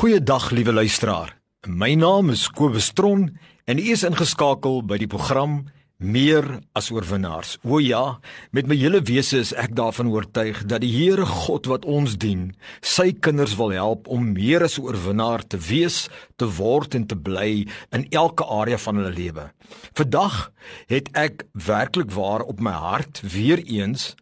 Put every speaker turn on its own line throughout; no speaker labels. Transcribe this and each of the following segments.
Goeiedag liewe luisteraar. My naam is Kobus Tron en u is ingeskakel by die program Meer as oorwinnaars. O ja, met my hele wese is ek daarvan oortuig dat die Here God wat ons dien, sy kinders wil help om meer as oorwinnaar te wees, te word en te bly in elke area van hulle lewe. Vandag het ek werklik waar op my hart weer eens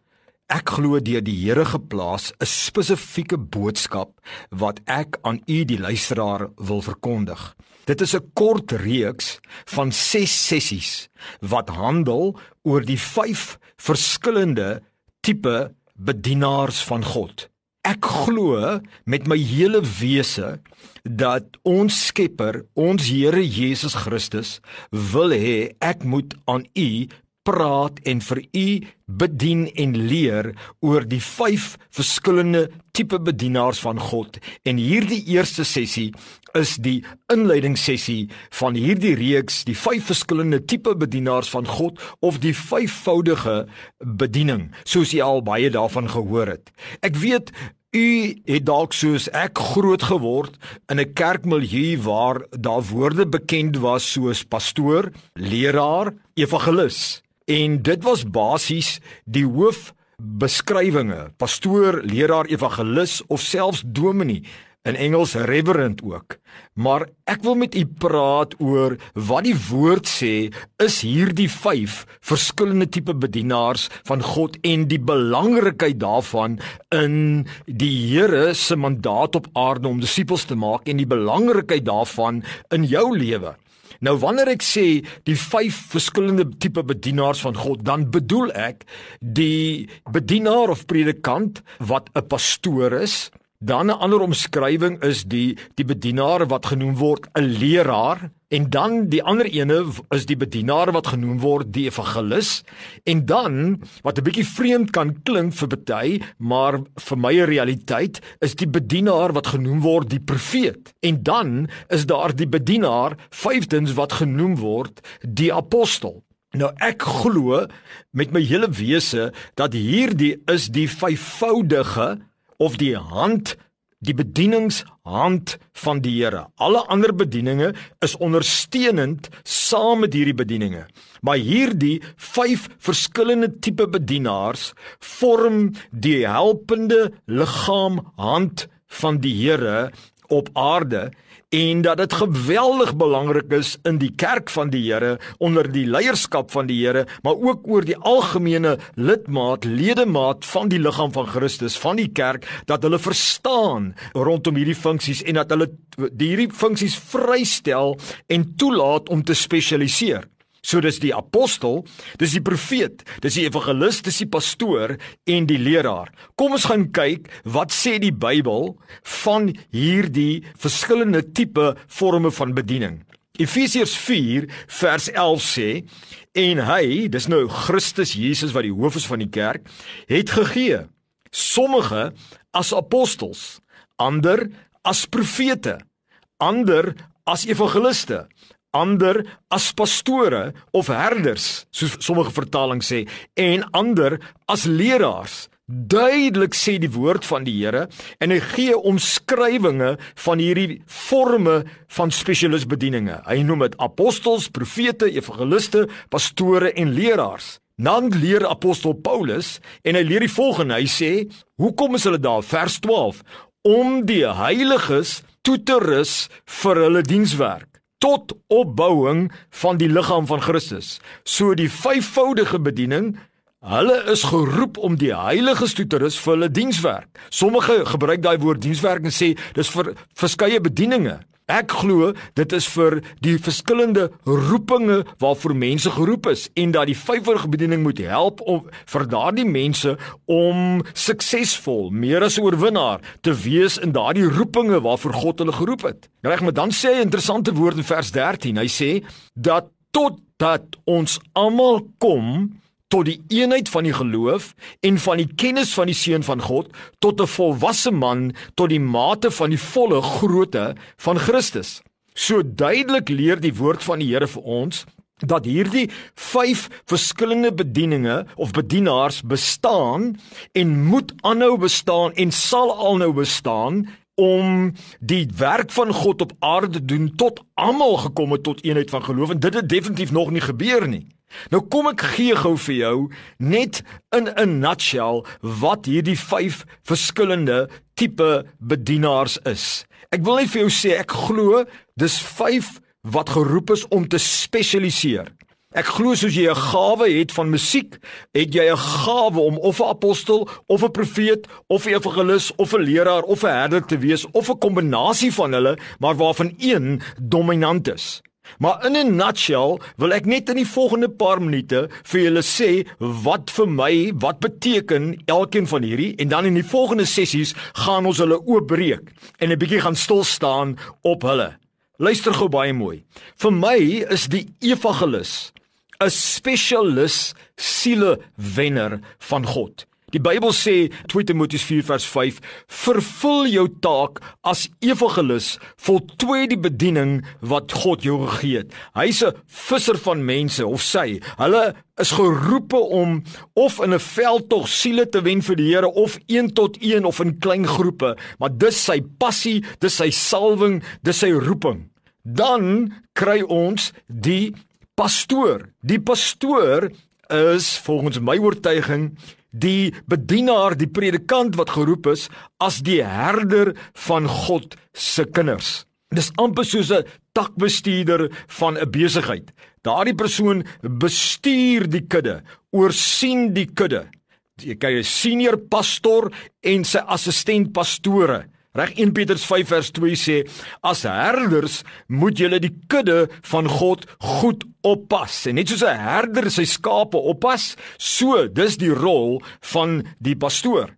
Ek glo deur die Here geplaas 'n spesifieke boodskap wat ek aan u die luisteraar wil verkondig. Dit is 'n kort reeks van 6 sessies wat handel oor die 5 verskillende tipe bedienaars van God. Ek glo met my hele wese dat ons Skepper, ons Here Jesus Christus wil hê ek moet aan u praat en vir u bedien en leer oor die vyf verskillende tipe bedienaars van God. En hierdie eerste sessie is die inleidingssessie van hierdie reeks, die vyf verskillende tipe bedienaars van God of die vyfvoudige bediening, soos jy al baie daarvan gehoor het. Ek weet U het dalk soos ek groot geword in 'n kerkmilieu waar daar woorde bekend was soos pastoor, leraar, evangelis. En dit was basies die hoof beskrywinge, pastoor, leraar, evangelis of selfs dominee in Engels reverend ook. Maar ek wil met u praat oor wat die woord sê is hierdie 5 verskillende tipe bedienaars van God en die belangrikheid daarvan in die Here se mandaat op aarde om disippels te maak en die belangrikheid daarvan in jou lewe. Nou wanneer ek sê die vyf verskillende tipe bedienaars van God, dan bedoel ek die bedienaar of predikant wat 'n pastoor is, Dan 'n ander omskrywing is die die bedienaar wat genoem word 'n leraar en dan die ander ene is die bedienaar wat genoem word die evangelis. En dan wat 'n bietjie vreemd kan klink vir party maar vir my 'n realiteit is die bedienaar wat genoem word die profeet. En dan is daar die bedienaar vyfdens wat genoem word die apostel. Nou ek glo met my hele wese dat hierdie is die vyfvoudige of die hand die bedieningshand van die Here. Alle ander bedieninge is ondersteunend saam met hierdie bedieninge. Maar hierdie vyf verskillende tipe bedienaars vorm die helpende liggaam hand van die Here op aarde en dat dit geweldig belangrik is in die kerk van die Here onder die leierskap van die Here maar ook oor die algemene lidmaat ledemaat van die liggaam van Christus van die kerk dat hulle verstaan rondom hierdie funksies en dat hulle hierdie funksies vrystel en toelaat om te spesialiseer So dis die apostel, dis die profeet, dis die evangelis, dis die pastoor en die leraar. Kom ons gaan kyk wat sê die Bybel van hierdie verskillende tipe forme van bediening. Efesiërs 4 vers 11 sê en hy, dis nou Christus Jesus wat die hoof is van die kerk, het gegee sommige as apostels, ander as profete, ander as evangeliste, ander as pastore of herders, soos sommige vertalings sê, en ander as leraars. Duidelik sê die woord van die Here en hy gee omskrywinge van hierdie forme van spesialisbedieninge. Hy noem dit apostels, profete, evangeliste, pastore en leraars. Dan leer apostel Paulus en hy leer die volgende. Hy sê, "Hoekom is hulle daar?" Vers 12: "Om die heiliges toe te rus vir hulle dienswerk." Tot opbouing van die liggaam van Christus. So die vyfvoudige bediening, hulle is geroep om die heiliges toe te rus vir hulle dienswerk. Sommige gebruik daai woord dienswerk en sê dis vir verskeie bedieninge. Ek glo dit is vir die verskillende roepinge waarvoor mense geroep is en dat die vyfvoudige bediening moet help om vir daardie mense om suksesvol, meer as 'n oorwinnaar te wees in daardie roepinge waarvoor God hulle geroep het. Reg, maar dan sê hy 'n interessante woord in vers 13. Hy sê dat totdat ons almal kom tot die eenheid van die geloof en van die kennis van die seun van God tot 'n volwasse man tot die mate van die volle grootte van Christus. So duidelik leer die woord van die Here vir ons dat hierdie vyf verskillende bedieninge of bedienaars bestaan en moet aanhou bestaan en sal alnou bestaan om die werk van God op aarde doen tot almal gekom het tot eenheid van geloof en dit het definitief nog nie gebeur nie. Nou kom ek gee gou vir jou net in 'n nutshell wat hierdie 5 verskillende tipe bedienaars is. Ek wil net vir jou sê ek glo dis 5 wat geroep is om te spesialiseer. Ek glo soos jy 'n gawe het van musiek, het jy 'n gawe om of 'n apostel of 'n profeet of 'n evangelis of 'n leraar of 'n herder te wees of 'n kombinasie van hulle, maar waarvan een dominant is. Maar in 'n nutshell wil ek net in die volgende paar minute vir julle sê wat vir my wat beteken elkeen van hierdie en dan in die volgende sessies gaan ons hulle oopbreek en 'n bietjie gaan stil staan op hulle. Luister gou baie mooi. Vir my is die evangelis 'n spesialis sielewenner van God. Die Bybel sê 2 Timoteus 4 vers 5: "Vervul jou taak as evangelis, voltooi die bediening wat God jou gegee het." Hy's 'n visser van mense of sy. Hulle is geroepe om of in 'n veldtog siele te wen vir die Here of een tot een of in klein groepe, maar dis sy passie, dis sy salwing, dis sy roeping. Dan kry ons die pastoor. Die pastoor is volgens my oortuiging die bedienaar, die predikant wat geroep is as die herder van God se kinders. Dis amper soos 'n takbestuurder van 'n besigheid. Daardie persoon bestuur die kudde, oorsien die kudde. Jy kry 'n senior pastor en sy assistent pastore. Reg 1 Petrus 5 vers 2 sê as herders moet julle die kudde van God goed oppas. En net soos 'n herder sy skape oppas, so dis die rol van die pastoor.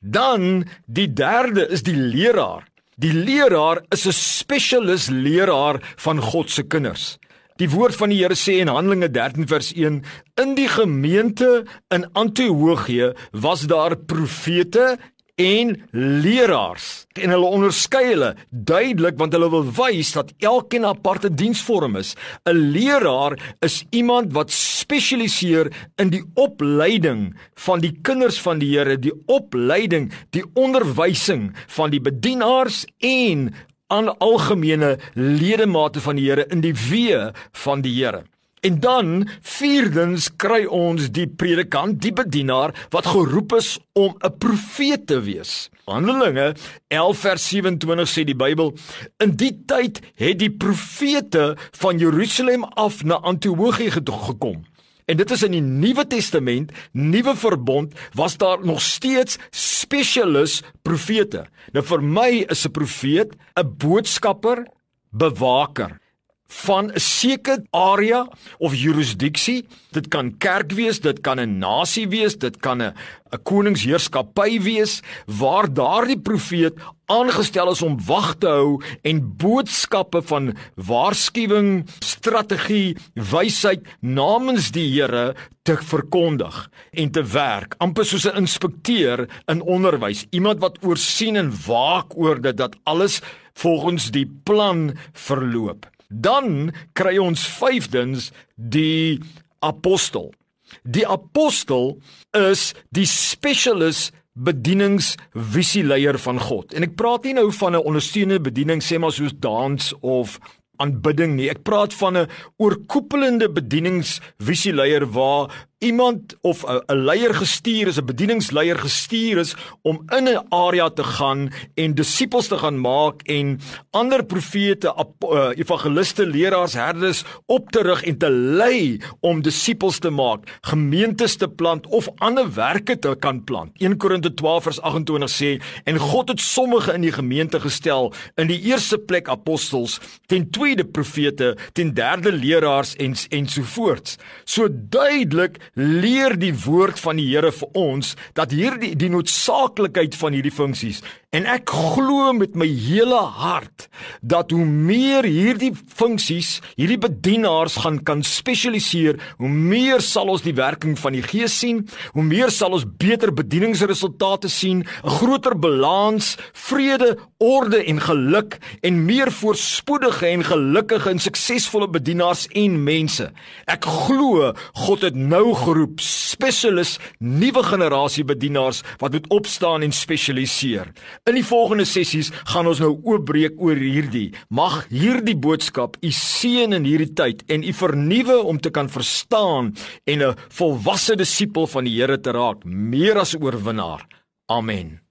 Dan die derde is die leraar. Die leraar is 'n spesialis leraar van God se kinders. Die woord van die Here sê in Handelinge 13 vers 1: In die gemeente in Antiochië was daar profete en leraars en hulle onderskei hulle duidelik want hulle wil wys dat elkeen 'n aparte diensvorm is. 'n Leraar is iemand wat spesialiseer in die opleiding van die kinders van die Here, die opleiding, die onderwysing van die bedienaars en aan algemene ledemate van die Here in die weë van die Here. En dan vierdens kry ons die predikant, die bedienaar wat geroep is om 'n profeet te wees. Handelinge 11 vers 27 sê die Bybel: In die tyd het die profete van Jerusalem af na Antiochië gekom. En dit is in die Nuwe Testament, Nuwe Verbond, was daar nog steeds spesialis profete. Nou vir my is 'n profeet 'n boodskapper, bewaker van 'n sekere area of jurisdiksie. Dit kan kerk wees, dit kan 'n nasie wees, dit kan 'n 'n koningsheerskappy wees waar daardie profeet aangestel is om wag te hou en boodskappe van waarskuwing, strategie, wysheid namens die Here te verkondig en te werk, amper soos 'n inspekteur in onderwys, iemand wat oorsien en waak oor dit dat alles volgens die plan verloop. Dan kry ons vyfdens die apostel. Die apostel is die spesialis bedieningsvisieleier van God. En ek praat nie nou van 'n ondersteunende bediening sê maar soos dans of aanbidding nie. Ek praat van 'n oorkoepelende bedieningsvisieleier waar iemand of 'n leier gestuur is, 'n bedieningsleier gestuur is om in 'n area te gaan en disippels te gaan maak en ander profete, uh, evangeliste, leraars, herders op te rig en te lei om disippels te maak, gemeentes te plant of ander werke te kan plant. 1 Korinte 12 vers 28 sê en God het sommige in die gemeente gestel in die eerste plek apostels, ten tweede profete, ten derde leraars en ensovoorts. So duidelik leer die woord van die Here vir ons dat hierdie die noodsaaklikheid van hierdie funksies En ek glo met my hele hart dat hoe meer hierdie funksies, hierdie bedienaars gaan kan spesialiseer, hoe meer sal ons die werking van die Gees sien, hoe meer sal ons beter bedieningsresultate sien, 'n groter balans, vrede, orde en geluk en meer voorspoedige en gelukkige en suksesvolle bedienaars en mense. Ek glo God het nou geroep spesialis nuwe generasie bedienaars wat moet opstaan en spesialiseer. In die volgende sessies gaan ons nou oopbreek oor hierdie. Mag hierdie boodskap u seën in hierdie tyd en u vernuwe om te kan verstaan en 'n volwasse disipel van die Here te raak, meer as oorwinnaar. Amen.